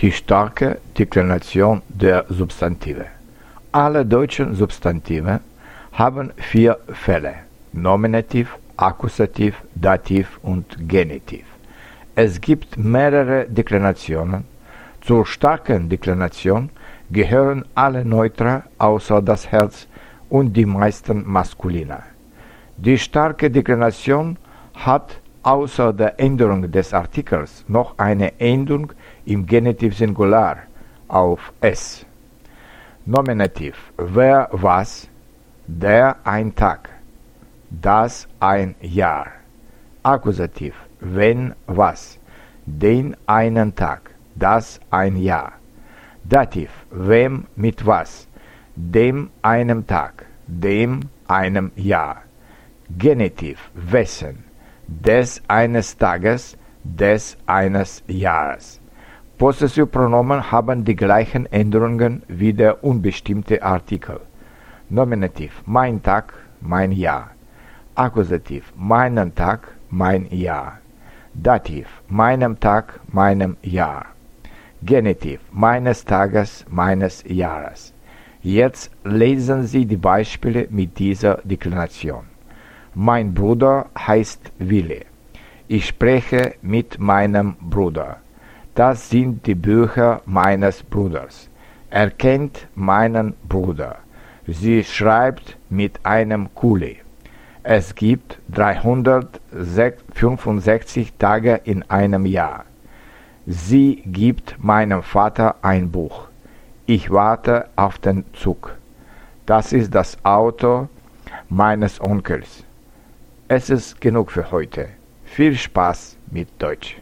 Die starke Deklination der Substantive. Alle deutschen Substantive haben vier Fälle: Nominativ, Akkusativ, Dativ und Genitiv. Es gibt mehrere Deklinationen. Zur starken Deklination gehören alle Neutra außer das Herz und die meisten Maskulina. Die starke Deklination hat außer der Änderung des Artikels noch eine Endung im Genitiv Singular auf s. Nominativ wer was, der ein Tag, das ein Jahr. Akkusativ wenn was, den einen Tag, das ein Jahr. Dativ wem mit was, dem einem Tag, dem einem Jahr. Genitiv wessen, des eines Tages, des eines Jahres. Possessivpronomen haben die gleichen Änderungen wie der unbestimmte Artikel. Nominativ mein Tag, mein Jahr. Akkusativ meinen Tag, mein Jahr. Dativ meinem Tag, meinem Jahr. Genitiv meines Tages, meines Jahres. Jetzt lesen Sie die Beispiele mit dieser Deklination. Mein Bruder heißt Wille. Ich spreche mit meinem Bruder. Das sind die Bücher meines Bruders. Er kennt meinen Bruder. Sie schreibt mit einem Kuli. Es gibt 365 Tage in einem Jahr. Sie gibt meinem Vater ein Buch. Ich warte auf den Zug. Das ist das Auto meines Onkels. Es ist genug für heute. Viel Spaß mit Deutsch.